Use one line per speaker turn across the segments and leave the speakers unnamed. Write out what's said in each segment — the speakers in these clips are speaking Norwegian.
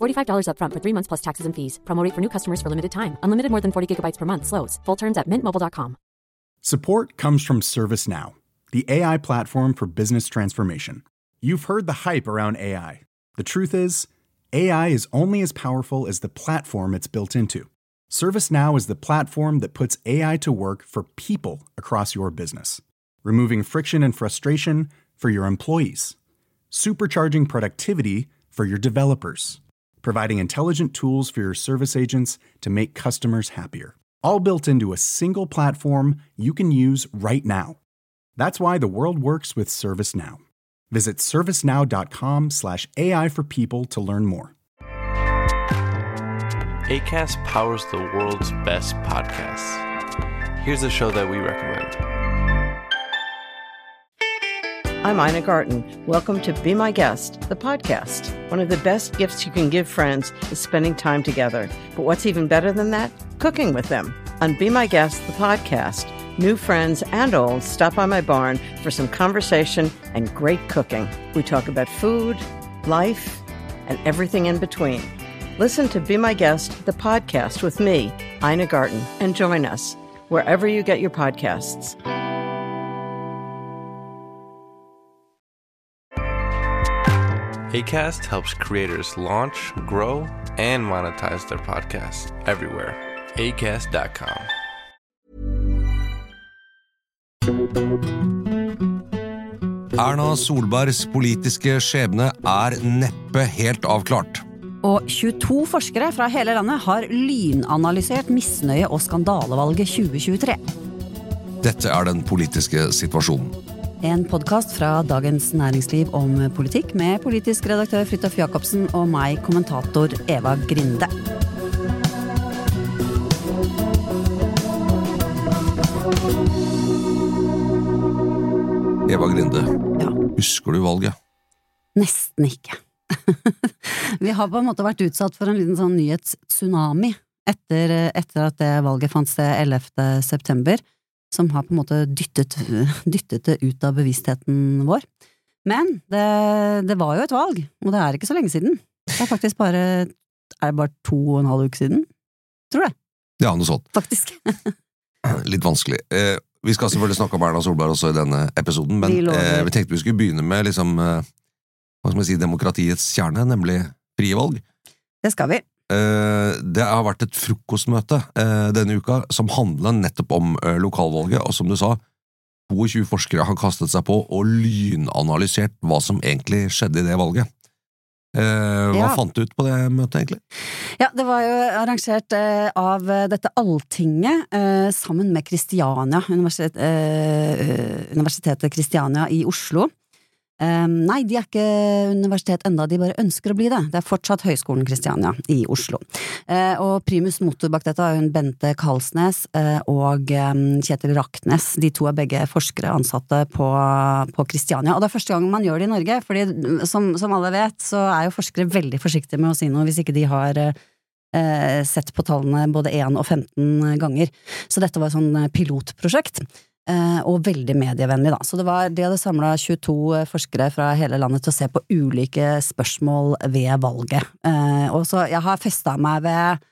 $45 upfront for three months plus taxes and fees. Promo rate for new customers for limited time. Unlimited more than 40 gigabytes per month. Slows. Full terms at mintmobile.com.
Support comes from ServiceNow, the AI platform for business transformation. You've heard the hype around AI. The truth is, AI is only as powerful as the platform it's built into. ServiceNow is the platform that puts AI to work for people across your business, removing friction and frustration for your employees, supercharging productivity for your developers, providing intelligent tools for your service agents to make customers happier. All built into a single platform you can use right now. That's why the world works with ServiceNow. Visit servicenow.com slash AI for people to learn more.
ACAST powers the world's best podcasts. Here's a show that we recommend.
I'm Ina Garten. Welcome to Be My Guest, the podcast. One of the best gifts you can give friends is spending time together. But what's even better than that? Cooking with them. On Be My Guest, the podcast, new friends and old stop by my barn for some conversation and great cooking. We talk about food, life, and everything in between. Listen to Be My Guest, the podcast with me, Ina Garten, and join us wherever you get your podcasts.
ACAST helps creators launch, grow, and monetize their podcasts everywhere. ACAST.com.
Erna Solbergs politiske skjebne er neppe helt avklart.
Og 22 forskere fra hele landet har lynanalysert misnøye- og skandalevalget 2023.
Dette er den politiske situasjonen.
En podkast fra Dagens Næringsliv om politikk med politisk redaktør Fridtjof Jacobsen og meg, kommentator Eva Grinde.
Eva Grinde,
Ja,
husker du valget?
nesten ikke. Vi har på en måte vært utsatt for en liten sånn nyhetstsunami etter, etter at det valget fant sted 11. september, som har på en måte dyttet, dyttet det ut av bevisstheten vår. Men det, det var jo et valg, og det er ikke så lenge siden. Det er faktisk bare, er det bare to og en halv uke siden? Tror det,
Ja, noe sånt.
faktisk.
Litt vanskelig. Eh, vi skal selvfølgelig snakke om Erna Solberg også i denne episoden, men
Vi
eh, vi tenkte vi skulle begynne med liksom, eh, hva skal man si, demokratiets kjerne, nemlig frie valg.
Det skal vi.
Eh, det har vært et frokostmøte eh, denne uka som handla nettopp om eh, lokalvalget, og som du sa, 22 forskere har kastet seg på og lynanalysert hva som egentlig skjedde i det valget. Eh, hva
Ja.
fant du ut på det møtet, egentlig?
Ja, det var jo arrangert eh, av dette Alltinget eh, sammen med Kristiania, universitet, Universitetet Kristiania i Oslo. Eh, nei, de er ikke universitet enda, de bare ønsker å bli det. Det er fortsatt Høgskolen Kristiania i Oslo. Uh, og primus motor bak dette er hun Bente Kalsnes uh, og um, Kjetil Raknes. De to er begge forskere ansatte på, Kristiania. Og det er første gang man gjør det i Norge, fordi som, som alle vet, så er jo forskere veldig forsiktige med å si noe hvis ikke de har uh, eh, sett på tallene både 1 og 15 ganger. Så dette var et sånn eh, pilotprosjekt. Eh, og veldig medievennlig, da. Så det var, de hadde samla 22 forskere fra hele landet til å se på ulike spørsmål ved valget. Eh, og så jeg har festa meg ved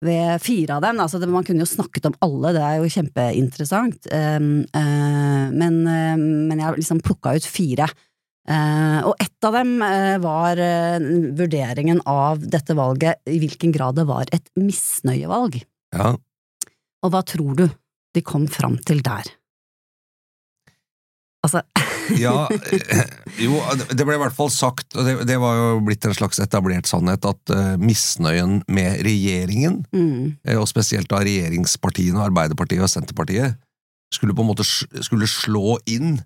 ved fire av dem. Altså, man kunne jo snakket om alle, det er jo kjempeinteressant. Um, eh, men, eh, men jeg har liksom plukka ut fire. Eh, og ett av dem eh, var eh, vurderingen av dette valget, i hvilken grad det var et misnøyevalg.
Ja,
Og hva tror du de kom fram til der? Altså,
ja eh, Jo, det ble i hvert fall sagt, og det, det var jo blitt en slags etablert sannhet, at uh, misnøyen med regjeringen,
mm,
eh, og spesielt da regjeringspartiene, Arbeiderpartiet og Senterpartiet, skulle på en måte skulle slå inn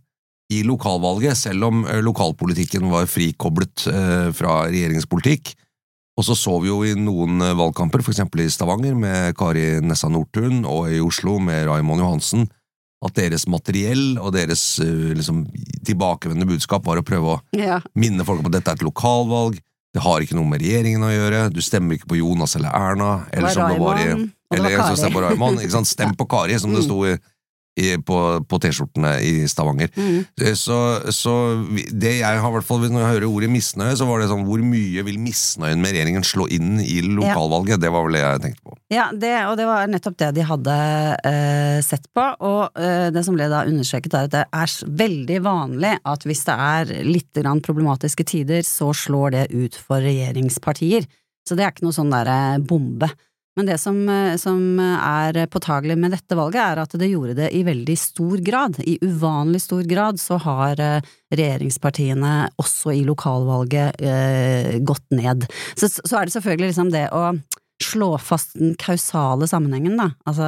i lokalvalget, selv om lokalpolitikken var frikoblet uh, fra regjeringspolitikk, Og så så vi jo i noen valgkamper, eksempel i Stavanger med Kari Nessa Nordtun, og i Oslo med Raymond Johansen, at deres materiell og deres eh, liksom, tilbakevendende budskap var å prøve å
Ja.
minne folk om at dette er et lokalvalg, det har ikke noe med regjeringen å gjøre, du stemmer ikke på Jonas eller Erna, eller som det var i Eller på? Stem på Kari, som det
Mm.
sto i, i, på, på T-skjortene i Stavanger.
Mm.
Eh, Så, så det jeg har, hvert fall, når jeg hører ordet misnøye, så var det sånn hvor mye vil misnøyen med regjeringen slå inn i lokalvalget? Det var vel det jeg tenkte på.
Ja, det, og det var nettopp det de hadde eh, sett på, og eh, det som ble da understreket er at det er veldig vanlig at hvis det er litt grann problematiske tider, så slår det ut for regjeringspartier. Så det er ikke noe sånn derre bombe. Men det som, eh, som er påtagelig med dette valget, er at det gjorde det i veldig stor grad. I uvanlig stor grad så har eh, regjeringspartiene også i lokalvalget eh, gått ned. Så, så er det selvfølgelig liksom det å slå fast den kausale sammenhengen, da. Altså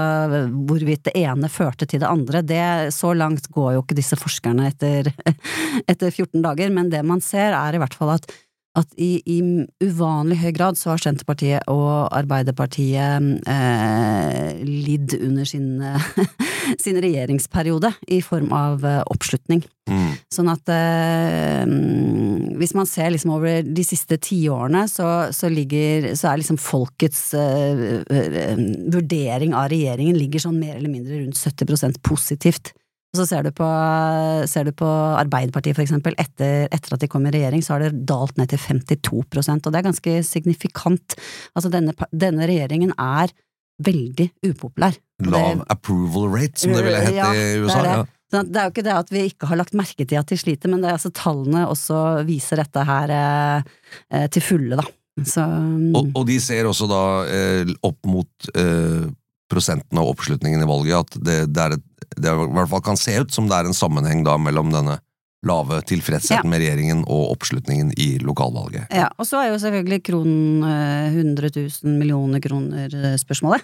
hvorvidt det ene førte til det andre. Det, så langt går jo ikke disse forskerne etter, etter 14 dager, men det man ser er i hvert fall at at i, i uvanlig høy grad så har Senterpartiet og Arbeiderpartiet eh, lidd under sin, sin regjeringsperiode i form av eh, oppslutning.
Mm.
Sånn at eh, mm, hvis man ser liksom over de siste tiårene, så, så ligger Så er liksom folkets eh, eh, vurdering av regjeringen ligger sånn mer eller mindre rundt 70% positivt. Og så ser du på, ser du på Arbeiderpartiet, for eksempel. Etter, etter at de kom i regjering, så har det dalt ned til 52% og det er ganske signifikant. Altså, denne, denne regjeringen er veldig upopulær.
Lav approval rate, som det ville hett
Ja,
i
det er
USA.
det.
Ja.
Det er jo ikke det at vi ikke har lagt merke til at de sliter, men det er altså tallene også viser dette her eh, eh, til fulle, da. Så
Og, og de ser også da eh, opp mot eh, prosenten av oppslutningen i valget at det, det, et, det i hvert fall kan se ut som det er en sammenheng da mellom denne lave tilfredsheten
Ja.
med regjeringen og oppslutningen i lokalvalget.
ja, og så er jo selvfølgelig kronen eh, 100 000 millioner kroner-spørsmålet.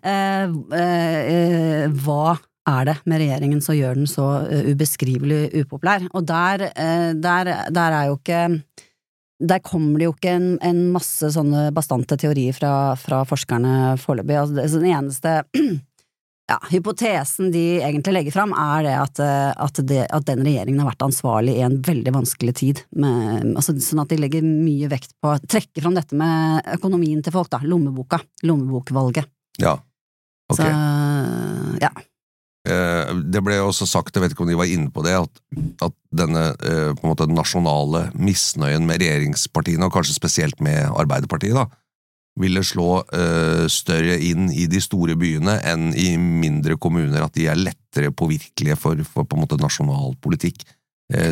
Eh, eh, eh, hva er det med regjeringen som gjør den så eh, ubeskrivelig upopulær? Og der, eh, der, der er jo ikke der kommer det jo ikke en, en masse sånne bastante teorier fra, fra forskerne foreløpig. Altså, det- den eneste ja, hypotesen de egentlig legger fram, er det at, eh, at, det, at den regjeringen har vært ansvarlig i en veldig vanskelig tid. Med, altså, sånn at de legger mye vekt på å trekke fram dette med økonomien til folk, da. Lommeboka. Lommebokvalget.
Ja. Ok.
Så ja.
Eh, det ble også sagt, jeg vet ikke om de var inne på det, at, at denne eh, på en måte nasjonale misnøyen med regjeringspartiene, og kanskje spesielt med Arbeiderpartiet, da, ville slå eh, større inn i de store byene enn i mindre kommuner, at de er lettere påvirkelige for, for på en måte nasjonal politikk.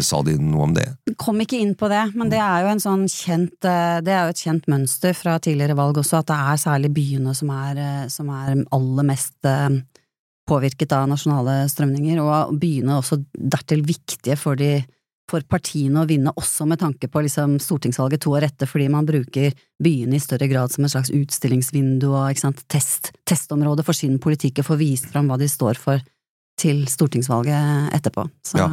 Sa de noe om det?
Kom ikke inn på det, men det er jo en sånn kjent Det er jo et kjent mønster fra tidligere valg også, at det er særlig byene som er, som er aller mest påvirket av nasjonale strømninger, og byene også dertil viktige for, de, for partiene å vinne, også med tanke på liksom stortingsvalget to år etter, fordi man bruker byene i større grad som et slags utstillingsvindu og test, testområde for sin politikk, og få vist fram hva de står for til stortingsvalget etterpå. Så,
Ja.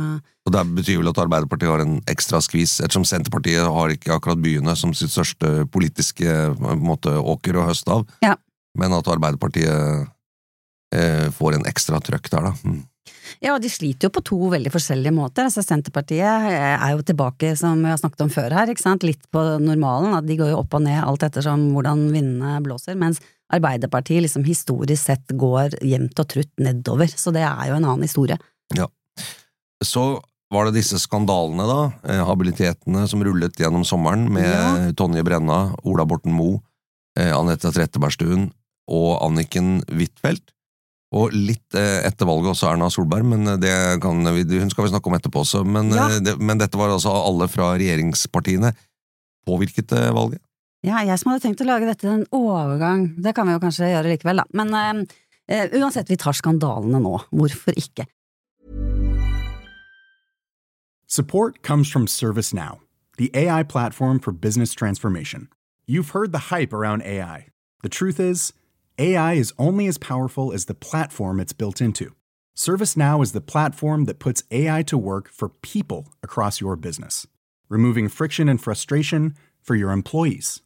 Og Det betyr vel at Arbeiderpartiet har en ekstra skvis, ettersom Senterpartiet har ikke akkurat byene som sitt største politiske måte, åker og høst av,
Ja.
men at Arbeiderpartiet eh, får en ekstra trøkk der, da. Mm.
Ja, de sliter jo på to veldig forskjellige måter. Altså, Senterpartiet er jo tilbake, som vi har snakket om før her, ikke sant, litt på normalen. At de går jo opp og ned alt ettersom hvordan vindene blåser. Mens Arbeiderpartiet liksom historisk sett går jevnt og trutt nedover. Så det er jo en annen historie. Ja.
Så var det disse skandalene, da, eh, habilitetene som rullet gjennom sommeren, med
Ja.
Tonje Brenna, Ola Borten Moe, eh, Anette Trettebergstuen og Anniken Huitfeldt. Og litt eh, etter valget også Erna Solberg, men det kan vi, hun skal vi snakke om etterpå også. Men,
Ja.
eh, det, men dette var altså alle fra regjeringspartiene. Påvirket det valget?
Ja, jeg som hadde tenkt å lage dette til en overgang, det kan vi jo kanskje gjøre likevel, da. Men uh, eh, uansett, vi tar skandalene nå. Hvorfor ikke?
Support comes from ServiceNow, the AI platform for business transformation. You've heard the hype around AI. The truth is, AI is only as powerful as the platform it's built into. ServiceNow is the platform that puts AI to work for people across your business, removing friction and frustration for your employees.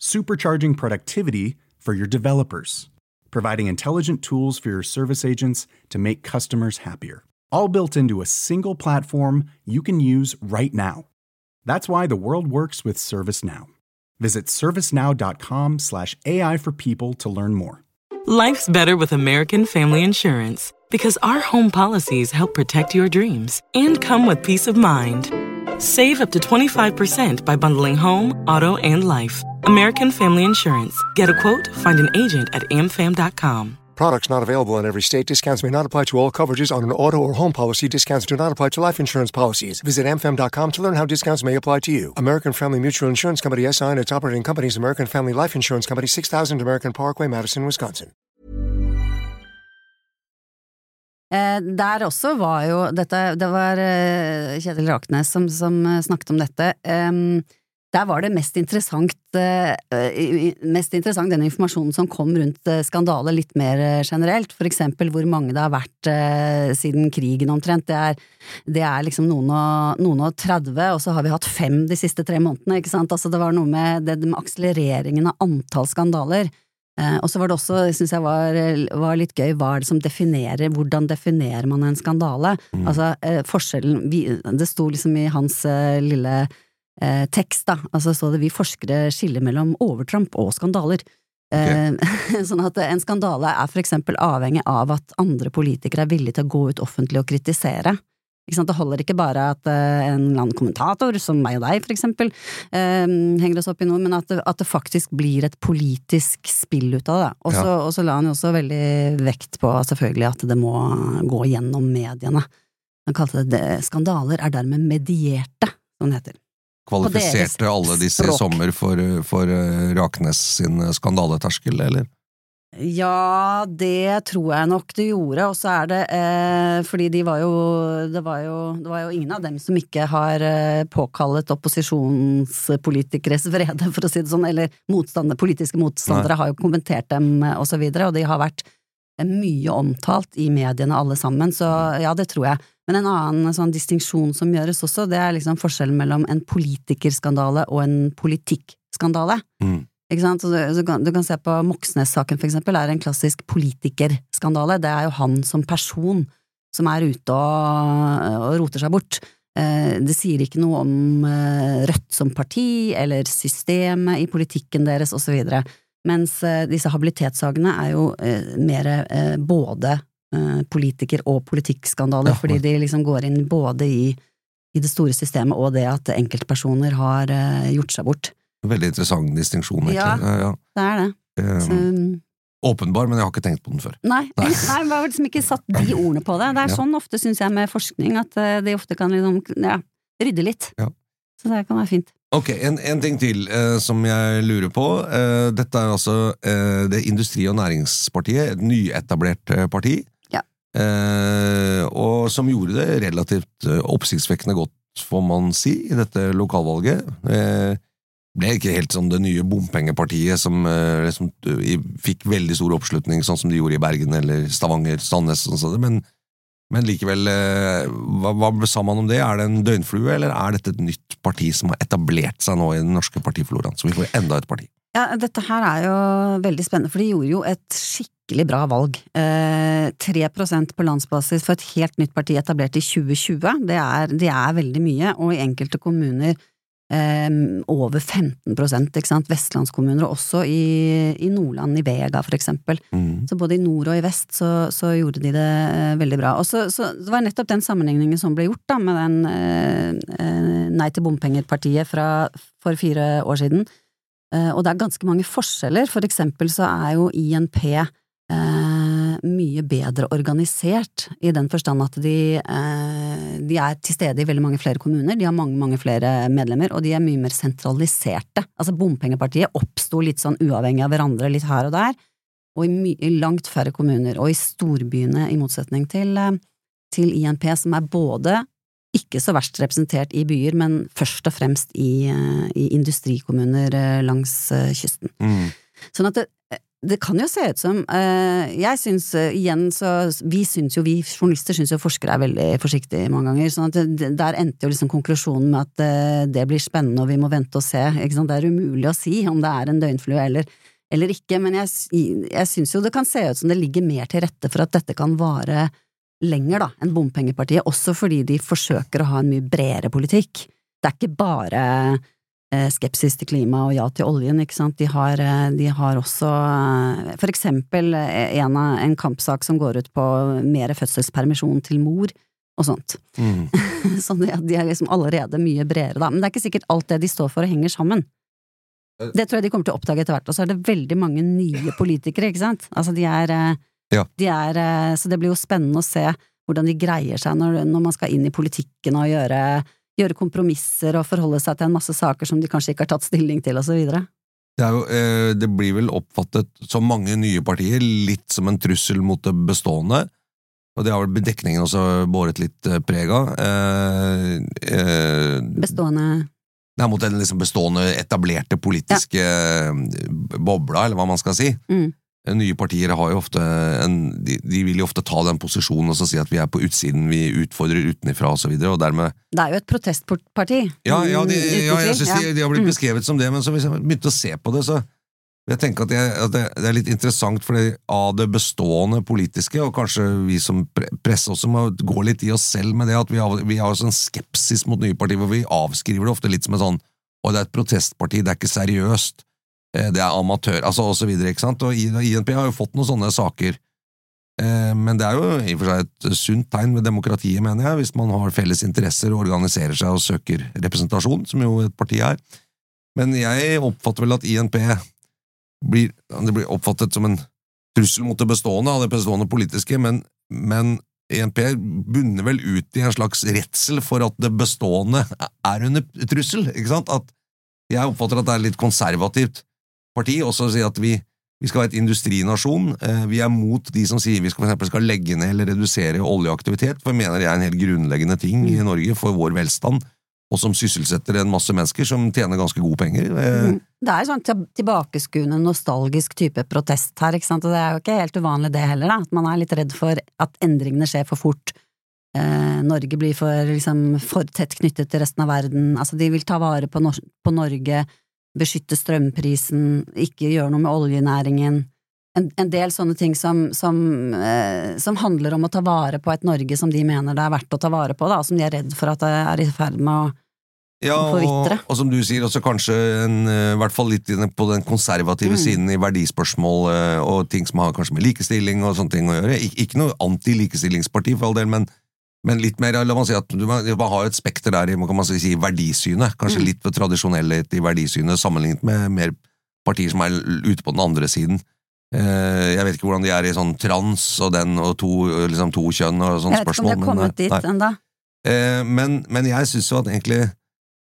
supercharging productivity for your developers, providing intelligent tools for your service agents to make customers happier. All built into a single platform you can use right now. That's why the world works with ServiceNow. Visit servicenow.com slash AI for people to learn more.
Life's better with American Family Insurance because our home policies help protect your dreams and come with peace of mind. Save up to 25% by bundling home, auto, and life. American Family Insurance. Get a quote, find an agent at amfam.com.
Products not available in every state. Discounts may not apply to all coverages on an auto or home policy. Discounts do not apply to life insurance policies. Visit mfm.com to learn how discounts may apply to you. American Family Mutual Insurance Company SI and its operating companies American Family Life Insurance Company 6000 American Parkway, Madison, Wisconsin.
Eh, der også var jo dette Det var eh, Kjetil Raknes som, som eh, snakket om dette. Der var det mest interessant, eh, mest interessant den informasjonen som kom rundt eh, skandale litt mer eh, generelt. For eksempel hvor mange det har vært siden krigen omtrent. Det er, det er liksom noen og, noen og 30, og så har vi hatt fem de siste tre månedene. ikke sant? Altså det var noe med det med akselereringen av antall skandaler. Og så var det også, syns jeg var, var litt gøy, hva er det som definerer, hvordan definerer man en skandale? Altså eh, forskjellen, det sto liksom i hans lille eh, tekst, da, altså så det vi forskere skiller mellom overtramp og skandaler. Eh, sånn at en skandale er for eksempel avhengig av at andre politikere er villige til å gå ut offentlig og kritisere. Ikke sant? Det holder ikke bare at eh, en eller annen kommentator, som meg og deg for eksempel, eh, henger oss opp i noe, men at det, at det faktisk blir et politisk spill ut av det. Og så og så la han jo også veldig vekt på selvfølgelig at det må gå gjennom mediene. Han kalte det, det skandaler er dermed medierte, som det heter.
Kvalifiserte alle disse i sommer for, for eh, Raknes sin skandaleterskel, eller?
Ja, det tror jeg nok det gjorde, og så er det eh, fordi de var jo det, var jo det var jo ingen av dem som ikke har eh, påkallet opposisjonspolitikeres vrede, for å si det sånn, eller motstander, politiske motstandere har jo kommentert dem eh, og så videre, og de har vært eh, mye omtalt i mediene alle sammen, så ja, det tror jeg. Men en annen sånn distinksjon som gjøres også, det er liksom forskjellen mellom en politikerskandale og en politikkskandale.
Mm.
Ikke sant? Så du, så kan, du kan se på Moxnes-saken, for eksempel, er en klassisk politikerskandale. Det er jo han som person som er ute og, og roter seg bort. Eh, Det sier ikke noe om eh, Rødt som parti, eller systemet i politikken deres, osv. Mens eh, disse habilitetssakene er jo mer både politiker- og politikkskandaler,
Ja,
fordi de liksom går inn både i, i det store systemet og det at enkeltpersoner har eh, gjort seg bort.
Veldig interessant distinksjon, egentlig.
Ja.
Ja.
Det er det.
Um,
Så,
åpenbar, men jeg har ikke tenkt på den før.
Nei,
Nei.
nei, jeg har liksom ikke satt de ordene på det. Det er sånn ofte, syns jeg, med forskning, at eh, de ofte kan liksom, ja, rydde litt.
Ja.
Så det kan være fint.
Ok, en, en ting til eh, som jeg lurer på. Eh, dette er altså eh, det Industri- og Næringspartiet, et nyetablert eh, parti. Eh, og som gjorde det relativt eh, oppsiktsvekkende godt, får man si, i dette lokalvalget. Eh, ble ikke helt sånn det nye bompengepartiet som eh, liksom, eh, fikk veldig stor oppslutning, sånn som de gjorde i Bergen eller Stavanger, Sandnes og sånn, men, men likevel, hva, hva sa man om det? Er det en døgnflue, eller er dette et nytt parti som har etablert seg nå i den norske partifloraen, så vi får enda et parti?
Ja, dette her er jo veldig spennende, for de gjorde jo et skikkelig bra valg. Eh, 3 på landsbasis for et helt nytt parti etablert i 2020, det er, det er veldig mye, og i enkelte kommuner eh, over 15 ikke sant, vestlandskommuner, og også i, i Nordland, i Vega for eksempel.
Mm.
Så både i nord og i vest så, så gjorde de det eh, veldig bra. Og så, så det var nettopp den sammenligningen som ble gjort da, med den eh, Nei til bompenger-partiet fra, for fire år siden. Eh, og det er ganske mange forskjeller. For eksempel så er jo INP eh, mye bedre organisert, i den forstand at de, eh, de er til stede i veldig mange flere kommuner, de har mange, mange flere medlemmer, og de er mye mer sentraliserte. Altså Bompengepartiet oppsto litt sånn uavhengig av hverandre, litt her og der, og i, i langt færre kommuner, og i storbyene, i motsetning til, eh, til INP, som er både ikke så verst representert i byer, men først og fremst i, eh, i industrikommuner eh, langs kysten.
Mm.
Sånn at det, det kan jo se ut som eh, Jeg syns eh, igjen så Vi syns jo, vi journalister syns jo forskere er veldig forsiktige mange ganger. sånn at Der endte jo liksom konklusjonen med at eh, det blir spennende og vi må vente og se. Det er umulig å si om det er en døgnflue eller, eller ikke, men jeg, jeg syns jo det kan se ut som det ligger mer til rette for at dette kan vare lenger da enn Bompengepartiet, også fordi de forsøker å ha en mye bredere politikk. Det er ikke bare skepsis til klima og ja til oljen, ikke sant. De har, eh, de har også eh, for eksempel en, en, kampsak som går ut på mer fødselspermisjon til mor, og sånt. Mm. så de, de, er liksom allerede mye bredere, da. Men det er ikke sikkert alt det de står for, henger sammen. Det tror jeg de kommer til å oppdage etter hvert. Og så er det veldig mange nye politikere, ikke sant. Altså, de er, ja. de er Så det blir jo spennende å se hvordan de greier seg når, når man skal inn i politikken og gjøre gjøre kompromisser og forholde seg til en masse saker som de kanskje ikke har tatt stilling til, videre.
Det, jo, eh, det blir vel oppfattet som mange nye partier litt som en trussel mot det bestående. Og det har vel dekningen også båret litt eh, preg av. Eh,
eh, bestående
er mot den liksom bestående, etablerte politiske ja. bobla, eller hva man skal si. Mm. Nye partier har jo ofte en, de, de, vil jo ofte ta den posisjonen og så si at vi er på utsiden, vi utfordrer utenifra osv., og, så og dermed
Det er jo et protestparti.
Ja, ja, de, ja jeg syns de, de, har blitt mm. beskrevet som det, men så hvis jeg begynte å se på det, så jeg tenker at, jeg, at det, det, er litt interessant, for av det bestående politiske, og kanskje vi som presse også må gå litt i oss selv med det, at vi har, vi har en skepsis mot nye partier, hvor vi avskriver det ofte litt som en sånn å, det er et protestparti, det er ikke seriøst. Eh, det er amatør, altså og så videre, ikke sant, og INP har jo fått noen sånne saker. Eh, men det er jo i og for seg et sunt tegn ved demokratiet, mener jeg, hvis man har felles interesser og organiserer seg og søker representasjon, som jo et parti er. Men jeg oppfatter vel at INP blir, blir oppfattet som en trussel mot det bestående av det bestående politiske, men, men INP bunner vel ut i en slags redsel for at det bestående er under trussel, ikke sant? At jeg oppfatter at det er litt konservativt parti også si at vi, vi skal være et industrinasjon. Eh, vi er mot de som sier vi skal, for skal legge ned eller redusere oljeaktivitet, for jeg mener det er en helt grunnleggende ting i Norge for vår velstand, og som sysselsetter en masse mennesker som tjener ganske gode penger. Eh,
mm. Det er sånn tilbakeskuende, nostalgisk type protest her, ikke sant, og det er jo ikke helt uvanlig det heller, da, at man er litt redd for at endringene skjer for fort. Eh, Norge blir for, liksom, for tett knyttet til resten av verden, altså de vil ta vare på, på Norge, beskytte strømprisen, ikke gjøre noe med oljenæringen. En, en del sånne ting som, som, eh, som, handler om å ta vare på et Norge som de mener det er verdt å ta vare på, da, som de er redd for at det er i ferd med å
ja, og, og, som du sier, også kanskje en, eh, i hvert fall litt på den konservative mm. siden i verdispørsmål eh, og ting som har kanskje med likestilling og sånne ting å gjøre. Ik ikke noe anti-likestillingsparti, for all del, men men litt mer, la meg si at man, har et spekter der i kan man si, verdisynet. Kanskje mm. litt for tradisjonellhet i verdisynet sammenlignet med mer partier som er ute på den andre siden. Eh, jeg vet ikke hvordan de er i sånn trans og den og to, liksom to kjønn og sånne spørsmål.
Jeg vet ikke om de har kommet dit ennå.
Eh, men, men jeg syns jo at egentlig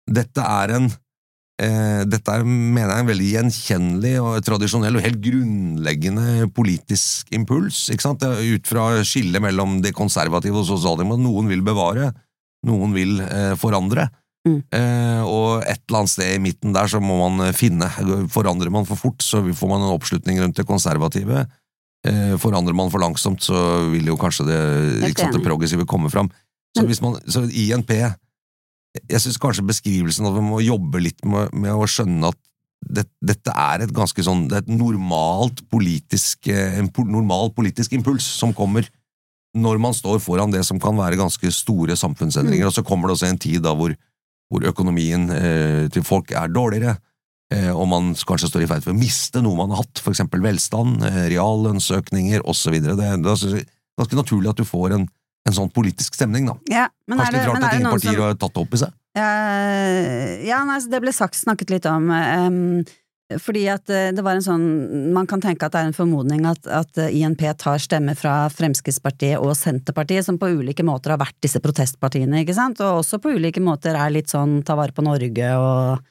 dette er en Eh, dette er, mener jeg, er en veldig gjenkjennelig og tradisjonell og helt grunnleggende politisk impuls. Ut fra skillet mellom det konservative og sosialdemokratiet. Noen vil bevare, noen vil eh, forandre. Mm. Eh, og et eller annet sted i midten der så må man finne. Forandrer man for fort, så får man en oppslutning rundt det konservative. Eh, forandrer man for langsomt, så vil jo kanskje det, sant, det progressive komme fram. Så, hvis man, så INP jeg syns kanskje beskrivelsen at vi må jobbe litt med, med å skjønne at det, dette er et ganske sånn Det er et normalt politisk, eh, en normal politisk impuls som kommer når man står foran det som kan være ganske store samfunnsendringer, mm. og så kommer det også en tid da hvor, hvor økonomien eh, til folk er dårligere, eh, og man kanskje står i ferd for å miste noe man har hatt, eksempel velstand, eh, reallønnsøkninger osv. Det, det er ganske naturlig at du får en, en sånn politisk stemning, da.
Ja,
Kanskje litt rart at ingen partier som... har tatt det opp i seg?
Ja, ja nei, det ble sagt, snakket litt om um, fordi at eh, det var en sånn Man kan tenke at det er en formodning at, at INP tar stemmer fra Fremskrittspartiet og Senterpartiet, som på ulike måter har vært disse protestpartiene, ikke sant, og også på ulike måter er litt sånn ta vare på Norge og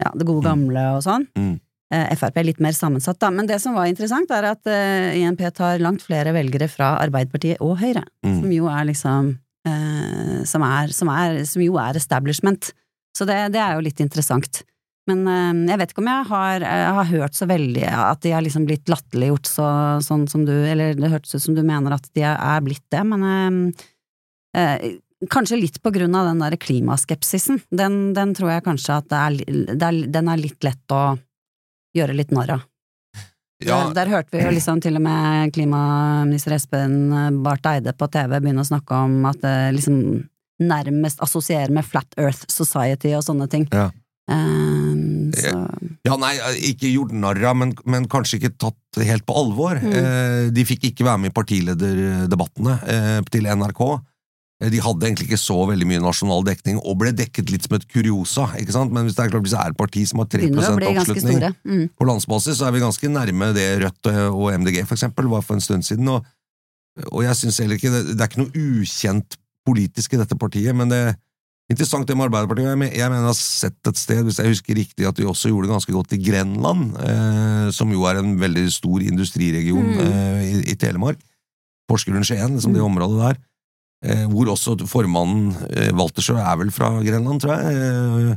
ja, det gode mm. gamle og sånn. Mm. Eh, Frp er litt mer sammensatt, da. Men det som var interessant, er at uh, INP tar langt flere velgere fra Arbeiderpartiet og Høyre, mm. som jo er liksom uh, som, er, som, er, som, jo er establishment. Så det, det, er jo litt interessant. Men eh, jeg vet ikke om jeg har, jeg har hørt så veldig at de har liksom blitt latterliggjort så, sånn som du Eller det hørtes ut som du mener at de er blitt det, men eh, eh, Kanskje litt på grunn av den der klimaskepsisen. Den, den tror jeg kanskje at er, den er litt lett å gjøre litt narr av.
Ja,
Der, der hørte vi jo liksom til og med klimaminister Espen Barth Eide på TV begynne å snakke om at det liksom nærmest assosierer med Flat Earth Society og sånne ting.
Ja.
Um, så
Ja, nei, ikke gjort narr av, men, men kanskje ikke tatt helt på alvor. Eh, de fikk ikke være med i partilederdebattene eh, til NRK. Eh, De hadde egentlig ikke så veldig mye nasjonal dekning, og ble dekket litt som et kuriosa. ikke sant? Men hvis det er klart hvis det er et parti som har 3
begynner å bli ganske
oppslutning.
Mm.
på landsbasis, så er vi ganske nærme det Rødt og MDG for eksempel var for en stund siden. Og, og jeg synes heller ikke det, er ikke noe ukjent politisk i dette partiet, men det er interessant det med Arbeiderpartiet. Jeg, men, jeg mener jeg har sett et sted, hvis jeg husker riktig, at de også gjorde det ganske godt i Grenland, eh, som jo er en veldig stor industriregion eh, i, i Telemark. Porsgrunn-Skien, liksom det området der. Eh, hvor også formannen eh, Waltersjø er vel fra Grenland, tror jeg. Eh,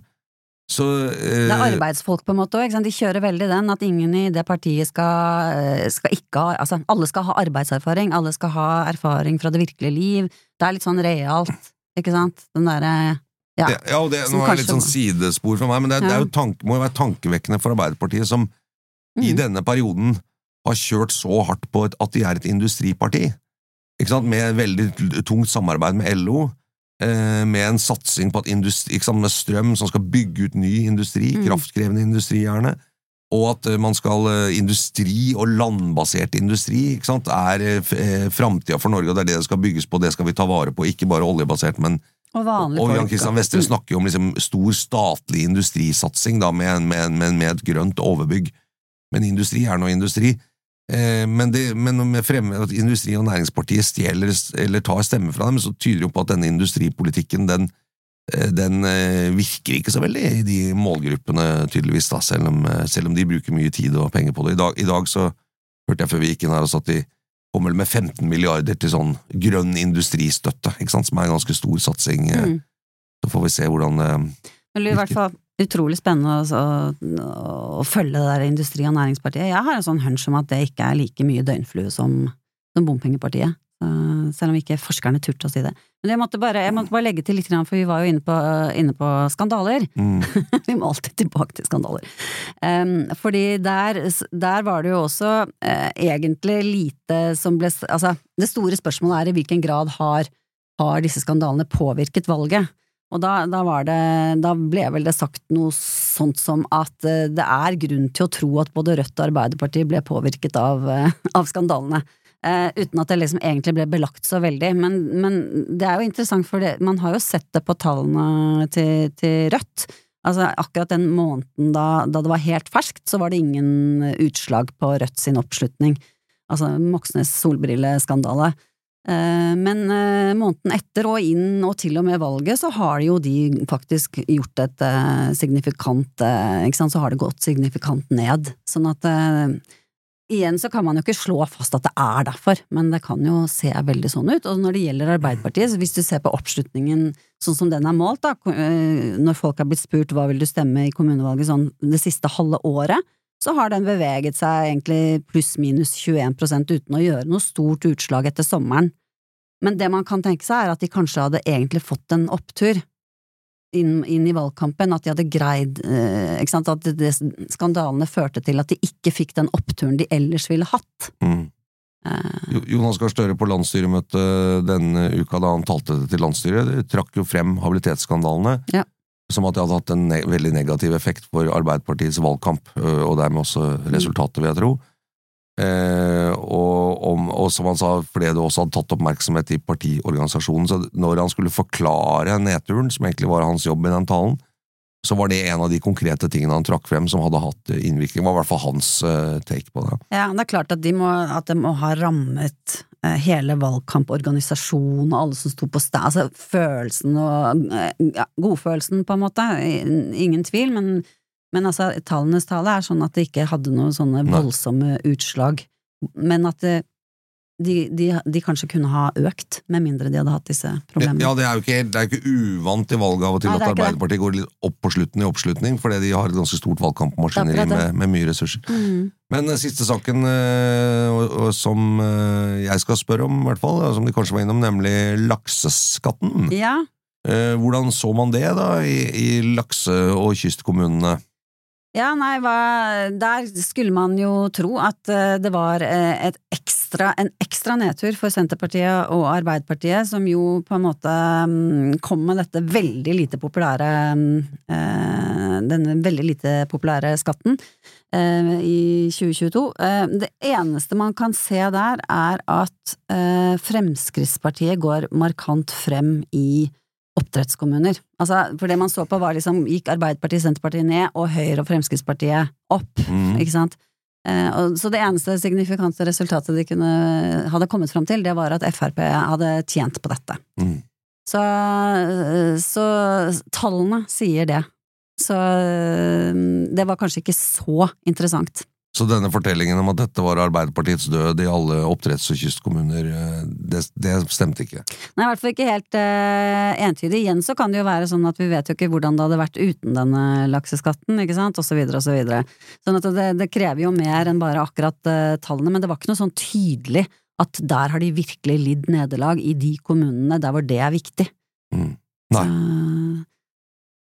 så eh,
Det er arbeidsfolk på en måte òg, de kjører veldig den at ingen i det partiet skal, skal ikke ha Altså, alle skal ha arbeidserfaring, alle skal ha erfaring fra det virkelige liv. Det er litt sånn realt, ikke sant? Den derre ja.
Det, ja, og det, nå er det litt sånn sidespor for meg, men det, er- det jo tanke, må jo være tankevekkende for Arbeiderpartiet, som i
Mhm.
denne perioden har kjørt så hardt på et, at de er et industriparti. Med veldig tungt samarbeid med LO, eh, med en satsing på at industri, med strøm som skal bygge ut ny industri,
mm.
kraftkrevende industri gjerne, og at eh, man skal eh, industri og landbasert industri ikke sant? er framtida for Norge, og det er det det skal bygges på, det skal vi ta vare på, ikke bare oljebasert, men
Og
og Jan
Kristian
Vestre
Mm.
snakker jo om liksom stor statlig industrisatsing da, med, med, med, med et grønt overbygg. Men industri er nå industri. Eh, men, det, men med fremme at Industri- og Næringspartiet stjeler eller tar stemmer fra dem, så tyder det jo på at denne industripolitikken den, eh, den eh, virker ikke så veldig i de målgruppene, tydeligvis, da, selv om, selv om de bruker mye tid og penger på det. I dag, I dag så hørte jeg før vi gikk inn her også at de vel med 15 milliarder til sånn grønn industristøtte, ikke sant, som er en ganske stor satsing.
Mm.
Så får vi se hvordan
det blir i hvert fall utrolig spennende å, å, følge det der Industri- og Næringspartiet. Jeg har en sånn hunch om at det ikke er like mye døgnflue som, som Bompengepartiet. Selv om ikke forskerne turte å si det. Men jeg måtte bare, jeg måtte bare legge til litt, for vi var jo inne på, inne på skandaler.
mm,
vi må alltid tilbake til skandaler. Um, fordi der, der var det jo også uh, egentlig lite som ble Altså, det store spørsmålet er i hvilken grad har, har disse skandalene påvirket valget? Og da, da det Da ble vel det sagt noe sånt som at eh, det er grunn til å tro at både Rødt og Arbeiderpartiet ble påvirket av, eh, av skandalene. Uh, uten at det liksom egentlig ble belagt så veldig. Men, men det er jo interessant, for det, man har jo sett det på tallene til, til Rødt. Altså Akkurat den måneden da, da det var helt ferskt, så var det ingen utslag på Rødt sin oppslutning. Altså Moxnes solbrilleskandale. Eh, Men eh, måneden etter og inn, og til og med valget, så har jo de faktisk gjort et eh, signifikant Ikke sant, så har det gått signifikant ned. Sånn at Igjen så kan man jo ikke slå fast at det er derfor, men det kan jo se veldig sånn ut. Og når det gjelder Arbeiderpartiet, så hvis du ser på oppslutningen sånn som den er målt, da, når folk har blitt spurt hva vil du stemme i kommunevalget sånn det siste halve året, så har den beveget seg egentlig pluss-minus 21% uten å gjøre noe stort utslag etter sommeren. Men det man kan tenke seg, er at de kanskje hadde egentlig fått en opptur inn, inn i valgkampen, at de hadde greid eh, At det, det, skandalene førte til at de ikke fikk den oppturen de ellers ville hatt.
mm.
Eh,
Jonas Gahr Støre på landsstyremøtet denne uka da han talte til landsstyret, trakk jo frem habilitetsskandalene.
Ja.
Som at det hadde hatt en ne veldig negativ effekt for Arbeiderpartiets valgkamp, og dermed også resultatet, vil jeg tro. Eh, og, om, og som han sa, fordi det også hadde tatt oppmerksomhet i partiorganisasjonen, så når han skulle forklare nedturen, som egentlig var hans jobb i den talen, så var det en av de konkrete tingene han trakk frem som hadde hatt innvirkning. Var i hvert fall hans take på det.
Ja, det er klart at de må, at de må ha rammet hele valgkamporganisasjonen og alle som sto på sted, altså følelsen og eh, ja, godfølelsen, på en måte, ingen tvil, men, men altså, tallenes tale er sånn at det ikke hadde noen sånne voldsomme utslag, men at det, de, de, de kanskje kunne ha økt, med mindre de hadde hatt disse problemene.
Ja, det er jo ikke, det er ikke uvant i valget av og til
Nei,
at
er det.
Arbeiderpartiet går litt opp på slutten i oppslutning, fordi de har et ganske stort valgkampmaskineri
er
med, med mye ressurser.
Mm.
Men den siste saken øh, og, og, som øh, jeg skal spørre om, i hvert fall, som de kanskje var innom, nemlig lakseskatten.
Ja,
Eh, hvordan så man det da i, i lakse- og kystkommunene?
Ja, nei, hva, der skulle man jo tro at eh, det var et et ekstra, en ekstra nedtur for Senterpartiet og Arbeiderpartiet, som jo på en måte mm, kom med dette veldig lite populære mm, eh, Denne veldig lite populære skatten eh, i 2022. Eh, det eneste man kan se der, er at Fremskrittspartiet går markant frem i oppdrettskommuner. Altså, for det man så på var liksom, gikk Arbeiderpartiet, Senterpartiet ned, og Høyre og Fremskrittspartiet opp,
Mm.
ikke sant? Eh, så det eneste signifikante resultatet de kunne, hadde kommet fram til, det var at Frp hadde tjent på dette.
Mm.
Så, eh, så tallene sier det. Så eh, det var kanskje ikke så interessant.
Så denne fortellingen om at dette var Arbeiderpartiets død i alle oppdretts- og kystkommuner, øh, det, det stemte ikke.
Nei, i hvert fall ikke helt uh, entydig. Igjen så kan det jo være sånn at vi vet jo ikke hvordan det hadde vært uten denne lakseskatten, ikke sant, og så videre og så videre. Sånn at det, det krever jo mer enn bare akkurat uh, tallene, men det var ikke noe sånn tydelig at der har de virkelig lidd nederlag i de kommunene der hvor det er viktig.
Mm. Nei.
Så,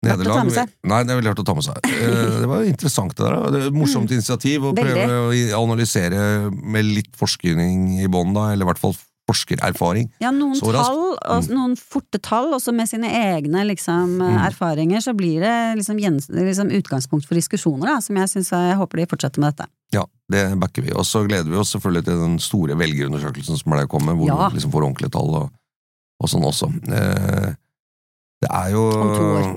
Nederlag. Nei, det er veldig hardt å ta med seg. Eh, Det var interessant det der. Det er et morsomt initiativ å
Mm. Veldig.
prøve å analysere med litt forskning i bånn, da, eller i hvert fall forskererfaring.
ja, noen
Så
tall, og noen forte tall, også med sine egne liksom,
Mm.
erfaringer, så blir det liksom, liksom utgangspunkt for diskusjoner, da, som jeg syns jeg håper de fortsetter med dette.
Ja, det backer vi. Og så gleder vi oss selvfølgelig til den store velgerundersøkelsen som ble kommet, hvor
Ja.
vi liksom får ordentlige tall og, og sånn også. Eh, det er jo.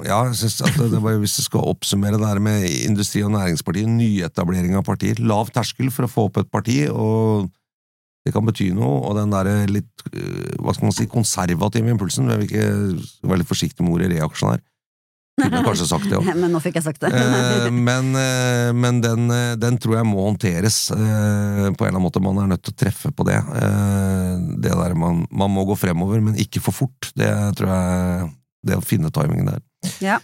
Ja, jeg synes at det, var, Hvis du skal oppsummere det her med Industri- og Næringspartiet, nyetablering av partier, lav terskel for å få opp et parti, og det kan bety noe, og den derre litt eh, hva skal man si, konservative impulsen Jeg vil ikke være litt forsiktig med ordet reaksjonær. Kunne kanskje sagt det òg.
Men nå fikk jeg sagt det.
Eh, men eh, men den, eh, den tror jeg må håndteres på en eller annen måte. Man er nødt til å treffe på det. Det der man, man må gå fremover, men ikke for fort. Det tror jeg Det å finne timingen der.
Ja.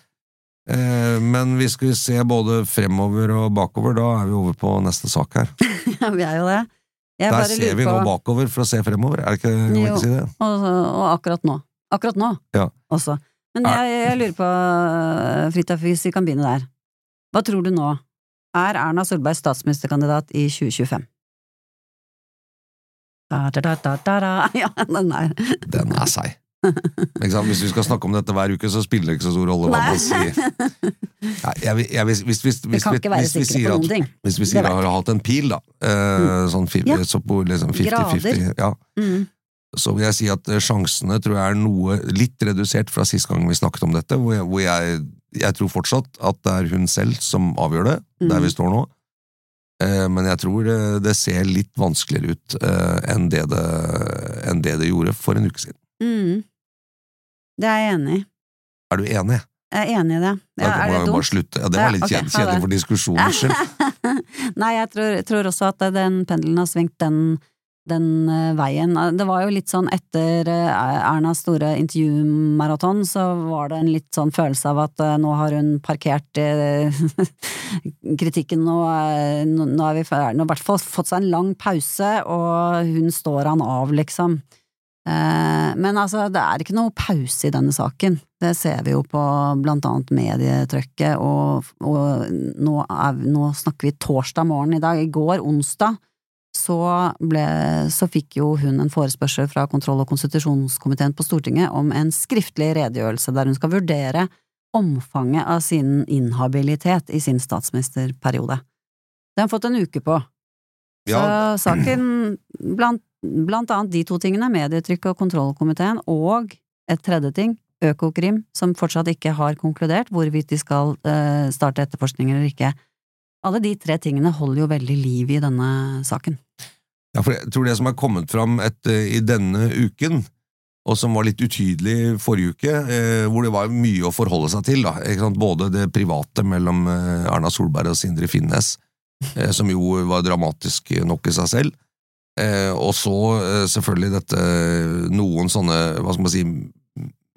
Eh, men vi skal se både fremover og bakover. Da er vi over på neste sak her.
Ja, vi er jo det. Jeg
Der ser vi nå bakover for å se fremover. Er det ikke, kan
Jo.
ikke si det?
Og, og akkurat nå. Akkurat nå
Ja.
også. Men jeg, jeg lurer på, Fridtjof, hvis vi kan begynne der. Hva tror du nå? Er Erna Solberg statsministerkandidat i 2025? Da, da, da, da, da, da. Ja, den er
Den er seig. Hvis vi skal snakke om dette hver uke, så spiller det ikke så stor rolle hva man sier. Nei, jeg, jeg, vil- hvis, hvis,
Vi kan ikke være sikre på noen ting.
Hvis vi sier at har hatt en pil, da, eh, sånn fi-
Ja.
så på liksom 50-50, ja,
Mm.
så vil jeg si at eh, sjansene tror jeg er noe litt redusert fra sist gang vi snakket om dette, hvor jeg, hvor jeg, jeg tror fortsatt at det er hun selv som avgjør det, der
Mm.
vi står nå. Eh, Men jeg tror det, det ser litt vanskeligere ut enn det det, enn det det gjorde for en uke siden.
Mm. Det er jeg enig i.
Er du enig?
Jeg er enig i det. Ja, er det dumt?
Ja, det var litt
ja, okay,
kjedelig for diskusjonens skyld.
Nei, jeg tror, tror også at den pendelen har svingt den, den uh, veien. Det var jo litt sånn etter uh, Ernas store intervjumaraton, så var det en litt sånn følelse av at uh, nå har hun parkert kritikken, er- nå er vi har i hvert fall fått seg en lang pause, og hun står han av, liksom. Eh, Men altså, det er ikke noe pause i denne saken. Det ser vi jo på blant annet medietrykket, og, og nå, er, nå snakker vi torsdag morgen i dag. I går, onsdag, så, ble, så fikk jo hun en forespørsel fra kontroll- og konstitusjonskomiteen på Stortinget om en skriftlig redegjørelse der hun skal vurdere omfanget av sin inhabilitet i sin statsministerperiode. Det har hun fått en uke på. Så
Ja.
saken, blant, blant annet de to tingene, medietrykk og kontrollkomiteen, og et tredje ting, Økokrim, som fortsatt ikke har konkludert hvorvidt de skal eh, starte etterforskning eller ikke. Alle de tre tingene holder jo veldig liv i denne saken.
Ja, for jeg tror det som er kommet fram et, eh, i denne uken, og som var litt utydelig forrige uke, eh, hvor det var mye å forholde seg til, da, både det private mellom eh, Erna Solberg og Sindre Finnes, eh, som jo var dramatisk nok i seg selv, Eh, og så eh, selvfølgelig dette noen sånne, hva skal man si,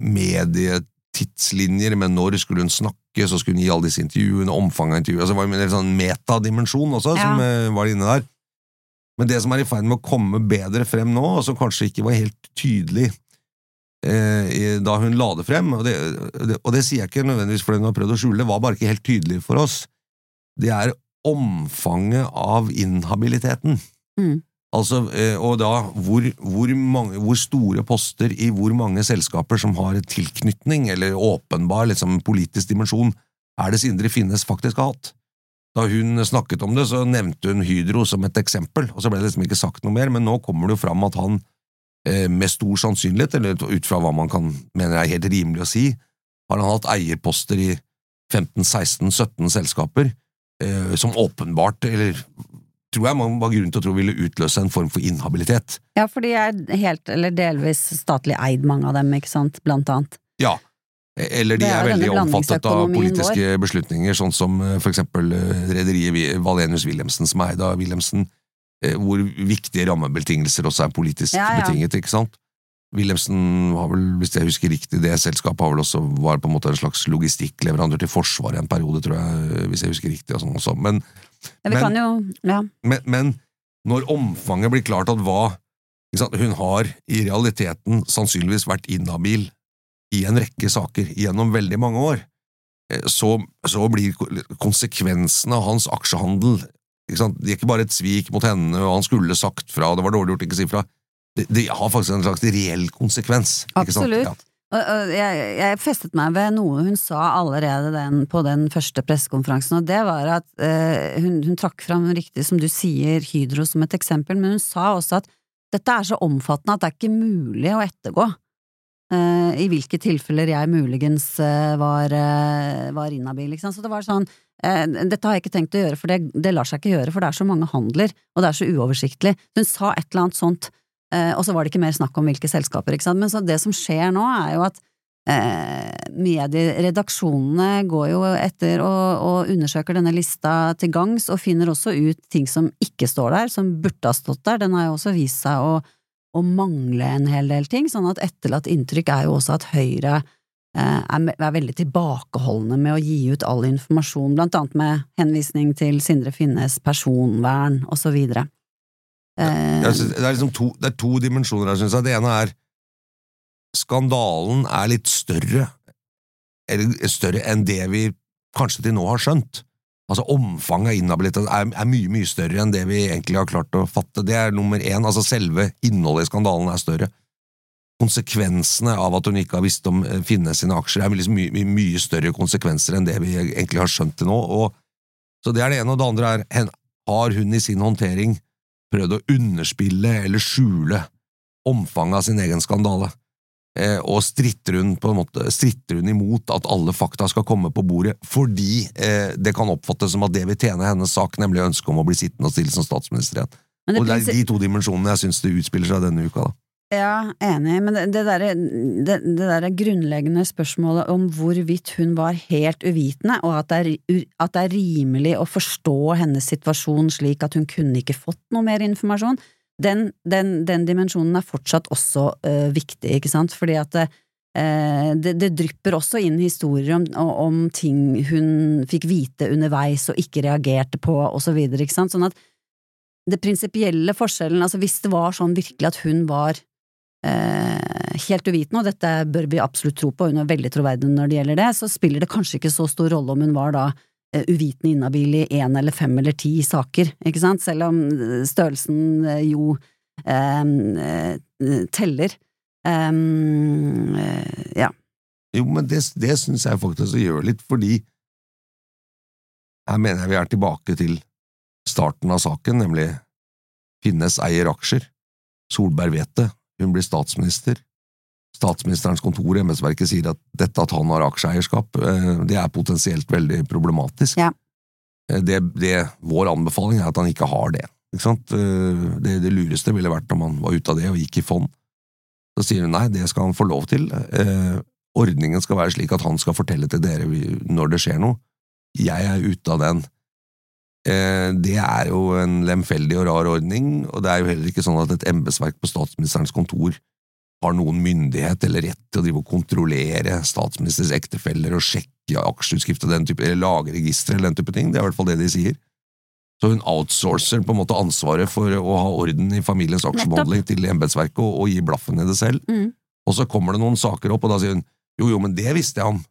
medietidslinjer med når skulle hun snakke, så skulle hun gi alle disse intervjuene, omfanget av intervjuer, altså det var en sånn metadimensjon også,
Ja.
som eh, var inne der. Men det som er i ferd med å komme bedre frem nå, og som kanskje ikke var helt tydelig eh, da hun la det frem, og det, det, og det sier jeg ikke nødvendigvis fordi hun har prøvd å skjule, det var bare ikke helt tydelig for oss, det er omfanget av inhabiliteten.
Mm.
Altså, eh, og da hvor, hvor, mange, hvor store poster i hvor mange selskaper som har tilknytning, eller åpenbar liksom, politisk dimensjon, er det Sindre Finnes faktisk har hatt. Da hun snakket om det, så nevnte hun Hydro som et eksempel, og så ble det liksom ikke sagt noe mer, men nå kommer det jo fram at han eh, med stor sannsynlighet, eller ut fra hva man kan mener er helt rimelig å si, har han hatt eierposter i 15-16-17 selskaper, eh, som åpenbart, eller tror jeg man var grunn til å tro ville utløse en form for inhabilitet.
Ja, for de er helt eller delvis statlig eid, mange av dem, ikke sant, blant annet.
Ja. Eller de
er
er, veldig omfattet av
politiske
politiske beslutninger, sånn som eh, for eksempel eh, rederiet Valenius Wilhelmsen, som er eid av Wilhelmsen, eh, hvor viktige rammebetingelser også er politisk
Ja, ja.
betinget, ikke sant? Wilhelmsen har vel, hvis jeg husker riktig, det selskapet har vel også var på en måte en slags logistikkleverandør til Forsvaret en periode, tror jeg, hvis jeg husker riktig. og sånn også. Men,
Ja, vi
Men-
kan jo Ja.
men, men når omfanget blir klart at hva Hun har i realiteten sannsynligvis vært inhabil i en rekke saker gjennom veldig mange år, eh, så, så blir konsekvensene av hans aksjehandel Det er ikke bare et svik mot henne, og han skulle sagt fra, det var dårlig gjort ikke si fra. Det, det har faktisk en slags reell konsekvens.
Absolutt.
Ja.
Jeg, festet meg ved noe hun sa allerede den, på den første pressekonferansen, og det var at eh, hun, hun trakk fram riktig, som du sier, Hydro som et eksempel, men hun sa også at dette er så omfattende at det er ikke mulig å ettergå. eh, I hvilke tilfeller jeg muligens eh, var, eh, var inhabil. liksom. Så det var sånn eh, Dette har jeg ikke tenkt å gjøre, for det, det lar seg ikke gjøre, for det er så mange handler, og det er så uoversiktlig. Hun sa et eller annet sånt og så var det ikke mer snakk om hvilke selskaper, ikke sant. Men så det som skjer nå, er jo at eh, medieredaksjonene går jo etter og, og undersøker denne lista til gangs, og finner også ut ting som ikke står der, som burde ha stått der. Den har jo også vist seg å, å mangle en hel del ting, sånn at etterlatt inntrykk er jo også at Høyre eh, er veldig tilbakeholdne med å gi ut all informasjon, blant annet med henvisning til Sindre Finnes personvern, og så videre. Eh,
Jeg synes Det er liksom to, det er to dimensjoner her, syns jeg. Det ene er skandalen er litt større, eller større enn det vi kanskje til nå har skjønt. Altså Omfanget av inhabilitet er, er mye mye større enn det vi egentlig har klart å fatte. Det er nummer én. altså Selve innholdet i skandalen er større. Konsekvensene av at hun ikke har visst om Finne sine aksjer, er liksom mye, mye større konsekvenser enn det vi egentlig har skjønt til nå. Og, så det er det ene. Og det andre er har hun i sin håndtering prøvd å underspille eller skjule omfanget av sin egen skandale. Eh, og stritter hun, på en måte, stritter hun imot at alle fakta skal komme på bordet, fordi eh, det kan oppfattes som at det vil tjene hennes sak, nemlig ønsket om å bli sittende og stille som statsminister igjen.
Det
og det er de to dimensjonene jeg syns det utspiller seg denne uka. da.
Ja, enig, men det, det derre der grunnleggende spørsmålet om hvorvidt hun var helt uvitende, og at det, er, at det er rimelig å forstå hennes situasjon slik at hun kunne ikke fått noe mer informasjon, den, den, den dimensjonen er fortsatt også øh, viktig, ikke sant, fordi at eh, det, det drypper også inn historier om, om ting hun fikk vite underveis og ikke reagerte på, og så videre, ikke sant, sånn at det prinsipielle forskjellen, altså hvis det var sånn virkelig at hun var helt uvitende, og dette bør vi absolutt tro på, hun er veldig troverdig når det gjelder det, så spiller det kanskje ikke så stor rolle om hun var da eh, uvitende inhabil i én eller fem eller ti saker, ikke sant, selv om eh, størrelsen eh, jo eh, eh, teller. Um, eh, ja.
Jo, men det, det syns jeg faktisk gjør litt, fordi her mener jeg vi er tilbake til starten av saken, nemlig Finnes eier aksjer. Solberg vet det, hun blir statsminister. Statsministerens kontor i embetsverket sier at dette at han har aksjeeierskap, eh, det er potensielt veldig problematisk.
Ja.
Eh, Det, det, vår anbefaling er at han ikke har det. Ikke sant? Eh, Det, det lureste ville vært om han var ute av det og gikk i fond. Så sier hun nei, det skal han få lov til. Ordningen skal være slik at han skal fortelle til dere når det skjer noe. Jeg er ute av den. Eh, det er jo en lemfeldig og rar ordning, og det er jo heller ikke sånn at et embetsverk på statsministerens kontor har noen myndighet eller rett til å drive og kontrollere statsministers ektefeller og sjekke aksjeutskrift og den type, eller lage registre eller den type ting. Det er i hvert fall det de sier. Så hun outsourcer på en måte ansvaret for å ha orden i familiens aksjebehandling til embetsverket og, og gi blaffen i det selv.
Mm.
Og så kommer det noen saker opp, og da sier hun jo, jo, men det visste jeg om.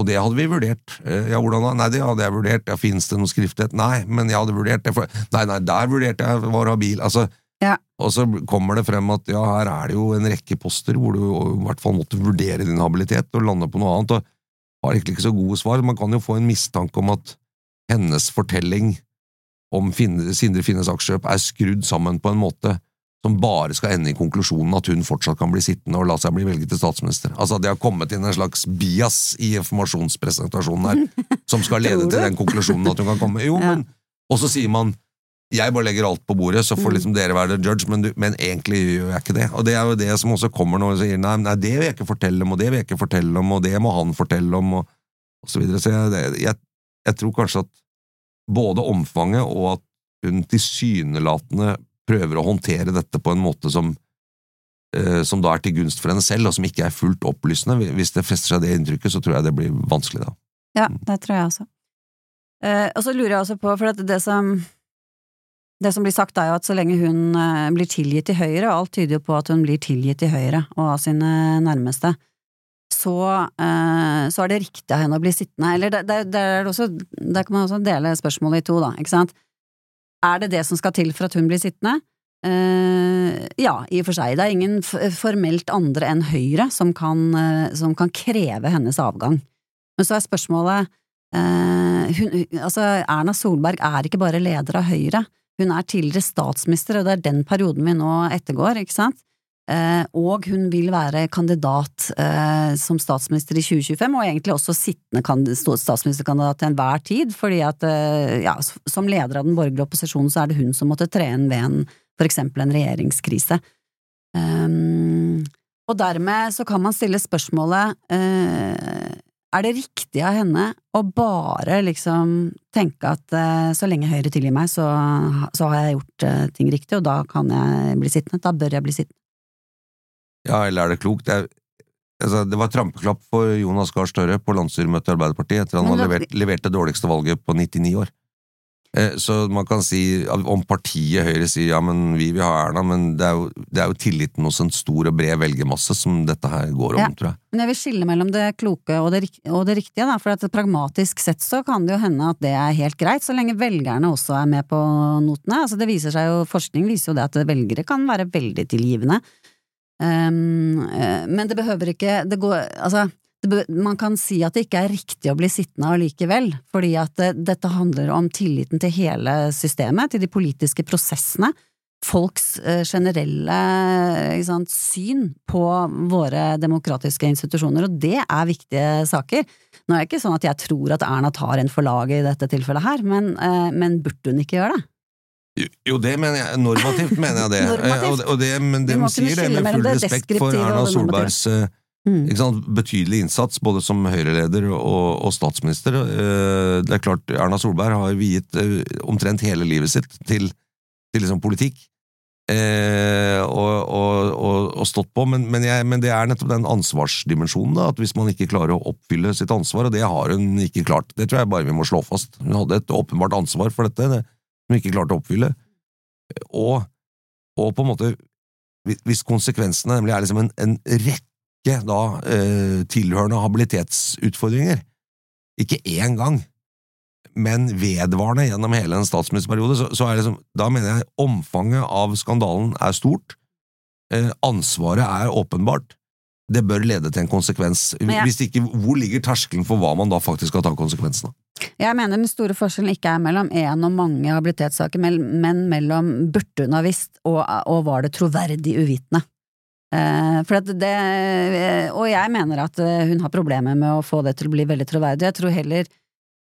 Og det hadde vi vurdert. Eh, Ja, hvordan da? Nei, det hadde jeg vurdert. Ja, Fins det noe skriftlighet? Nei, men jeg hadde vurdert det. For... Nei, nei, der vurderte jeg var habil. Altså,
Ja.
Og så kommer det frem at ja, her er det jo en rekke poster hvor du i hvert fall måtte vurdere din habilitet og lande på noe annet, og har egentlig ikke så gode svar. Man kan jo få en mistanke om at hennes fortelling om Sindre Finnes aksjekjøp er skrudd sammen på en måte som bare skal ende i konklusjonen at hun fortsatt kan bli sittende og la seg bli velget til statsminister. Altså Det har kommet inn en slags bias i informasjonspresentasjonen her, som skal lede til den konklusjonen at hun kan komme. Jo,
Ja.
men Og så sier man jeg bare legger alt på bordet, så får
Mm.
liksom dere være the judge, men, du, men egentlig gjør jeg ikke det. Og det er jo det som også kommer når hun sier nei, nei, det vil jeg ikke fortelle om, og det vil jeg ikke fortelle om, og det må han fortelle om, og, og så videre. Så jeg, jeg, jeg tror kanskje at både omfanget og at hun tilsynelatende prøver å håndtere dette på en måte som eh, som da er til gunst for henne selv, og som ikke er fullt opplysende. Hvis det fester seg det inntrykket, så tror jeg det blir vanskelig da.
Ja, det tror jeg også. Eh, og så lurer jeg også på, for det som det som blir sagt er jo at så lenge hun eh, blir tilgitt i Høyre, og alt tyder jo på at hun blir tilgitt i Høyre og av sine nærmeste, så, eh, så er det riktig av henne å bli sittende. Eller der, der, er også, der kan man også dele spørsmålet i to, da, ikke sant. Er det det som skal til for at hun blir sittende? Uh, ja, i og for seg. Det er ingen formelt andre enn Høyre som kan, uh, som kan kreve hennes avgang. Men så er spørsmålet uh, hun, altså Erna Solberg er ikke bare leder av Høyre, hun er tidligere statsminister, og det er den perioden vi nå ettergår, ikke sant? Eh, og hun vil være kandidat eh, som statsminister i 2025, og egentlig også sittende statsministerkandidat til enhver tid, fordi at eh, ja, som leder av den borgerlige opposisjonen så er det hun som måtte tre inn ved en, for eksempel en regjeringskrise. Og dermed så kan man stille spørsmålet er det riktig av henne å bare liksom tenke at uh, så lenge Høyre tilgir meg, så, så har jeg gjort uh, ting riktig, og da kan jeg bli sittende, da bør jeg bli sittende.
Ja, eller er det klokt? Det, er, altså, det var trampeklapp for Jonas Gahr Støre på landsstyremøtet i Arbeiderpartiet etter han hadde levert, levert det dårligste valget på 99 år. Eh, Så man kan si, om partiet Høyre sier ja, men vi vil ha Erna, men det er jo, det er jo tilliten hos en stor og bred velgermasse som dette her går om,
Ja.
tror jeg.
Men jeg vil skille mellom det kloke og det, og det riktige, da, for at pragmatisk sett så kan det jo hende at det er helt greit, så lenge velgerne også er med på notene. Altså det viser seg jo, forskning viser jo det at velgere kan være veldig tilgivende. Um, uh, men det behøver ikke, det går, altså, det be, man kan si at det ikke er riktig å bli sittende allikevel, fordi at det, dette handler om tilliten til hele systemet, til de politiske prosessene, folks uh, generelle sant, syn på våre demokratiske institusjoner, og det er viktige saker. Nå er det ikke sånn at jeg tror at Erna tar en for laget i dette tilfellet her, men, uh, men burde hun ikke gjøre det?
Jo, det mener jeg. Normativt mener jeg det.
Normativt.
Og, det men
Vi
de sier det med full
det
respekt for Erna Solbergs eh,
Mm.
betydelige innsats, både som Høyre-leder og, og statsminister. Eh, Det er klart, Erna Solberg har viet eh, omtrent hele livet sitt til, til liksom politikk. Eh, og, og, og stått på, men, men, jeg, men det er nettopp den ansvarsdimensjonen, da, at hvis man ikke klarer å oppfylle sitt ansvar, og det har hun ikke klart, det tror jeg bare vi må slå fast. Hun hadde et åpenbart ansvar for dette, det, som ikke klarte å oppfylle. Og, og på en måte, hvis- konsekvensene nemlig er liksom en, en rekke da, eh, tilhørende habilitetsutfordringer, ikke én gang, men vedvarende gjennom hele en statsministerperiode, så, så liksom, da mener jeg omfanget av skandalen er stort, eh, ansvaret er åpenbart, det bør lede til en konsekvens.
Jeg-
Hvis ikke, hvor ligger terskelen for hva man da faktisk skal ta konsekvensen av?
Jeg mener den store forskjellen ikke er mellom én og mange habilitetssaker, men mellom burde hun ha visst og, og var det troverdig uvitende. Eh, for at det, og jeg mener at eh, hun har problemer med å få det til å bli veldig troverdig. Jeg tror heller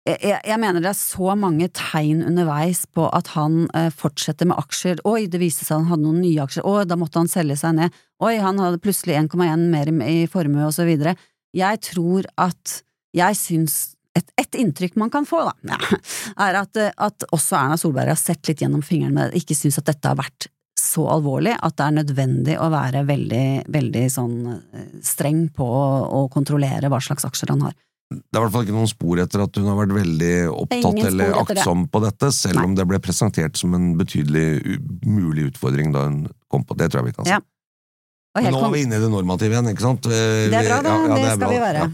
jeg, jeg- mener det er så mange tegn underveis på at han eh, fortsetter med aksjer. Oi, det viste seg han hadde noen nye aksjer. Oi, da måtte han selge seg ned. Oi, han hadde plutselig 1,1 mer i, formue, og så videre. Jeg tror at Jeg syns et, et inntrykk man kan få, da, ja, er at, eh, at også Erna Solberg har sett litt gjennom fingrene, det, ikke syns at dette har vært så alvorlig at det er nødvendig å være veldig, veldig sånn eh, streng på å, å kontrollere hva slags aksjer han har.
Det er i hvert fall ikke noen spor etter at hun har vært veldig opptatt eller
aktsom det.
på dette, selv
Nei.
om det ble presentert som en betydelig mulig utfordring da hun kom på. Det tror jeg vi kan si.
Ja. Og
Men
helt
nå er vi inne i det normative igjen, ikke sant? Eh,
Det er bra, det.
ja, ja,
det
det
skal
bra.
vi være.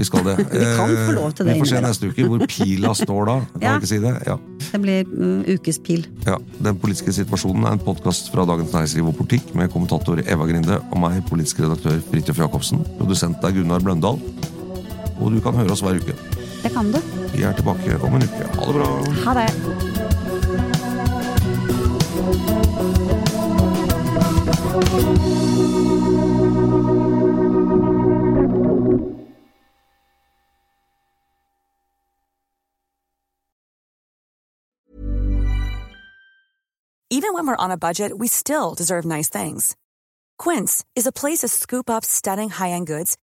Vi skal det.
Vi kan få lov til det
Vi får se neste uke hvor pila står da. Kan
Ja.
ikke si det? Ja.
Det blir mm, ukespil.
ja. Den politiske situasjonen er en podkast fra Dagens Næringsliv og Politikk med kommentator Eva Grinde og meg, politisk redaktør Fridtjof Jacobsen. Produsent er Gunnar Bløndal. Og du kan høre oss hver uke.
Det kan du.
Vi er tilbake om en uke. Ha det bra!
Ha det.
Even when we're on a budget, we still deserve nice things. Quince is a place to scoop up stunning high-end goods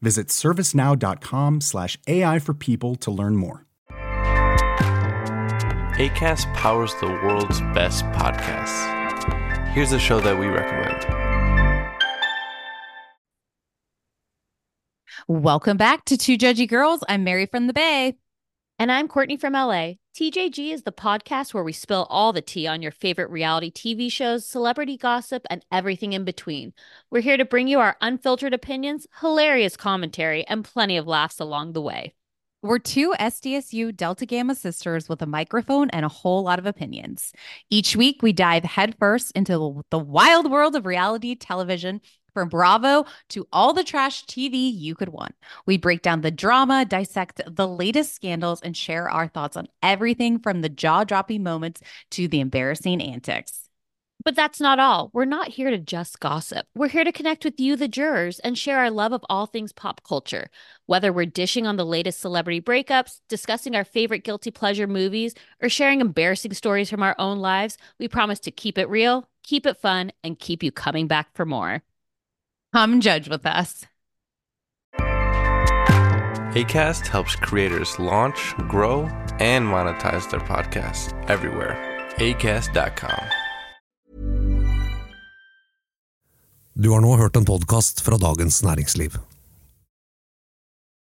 Visit servicenow.com slash AI for people to learn more.
ACAST powers the world's best podcasts. Here's a show that we recommend.
Welcome back to Two Judgy Girls. I'm Mary from the Bay.
And I'm Courtney from LA. TJG is the podcast where we spill all the tea on your favorite reality TV shows, celebrity gossip, and everything in between. We're here to bring you our unfiltered opinions, hilarious commentary, and plenty of laughs along the way.
We're two SDSU Delta Gamma sisters with a microphone and a whole lot of opinions. Each week, we dive headfirst into the wild world of reality television. From Bravo to all the trash TV you could want. We break down the drama, dissect the latest scandals, and share our thoughts on everything from the jaw dropping moments to the embarrassing antics.
But that's not all. We're not here to just gossip. We're here to connect with you, the jurors, and share our love of all things pop culture. Whether we're dishing on the latest celebrity breakups, discussing our favorite guilty pleasure movies, or sharing embarrassing stories from our own lives, we promise to keep it real, keep it fun, and keep you coming back for more.
Come judge with us.
ACAST helps creators launch, grow, and monetize their podcasts everywhere. ACAST.com.
Du har nå hørt en podkast fra Dagens Næringsliv.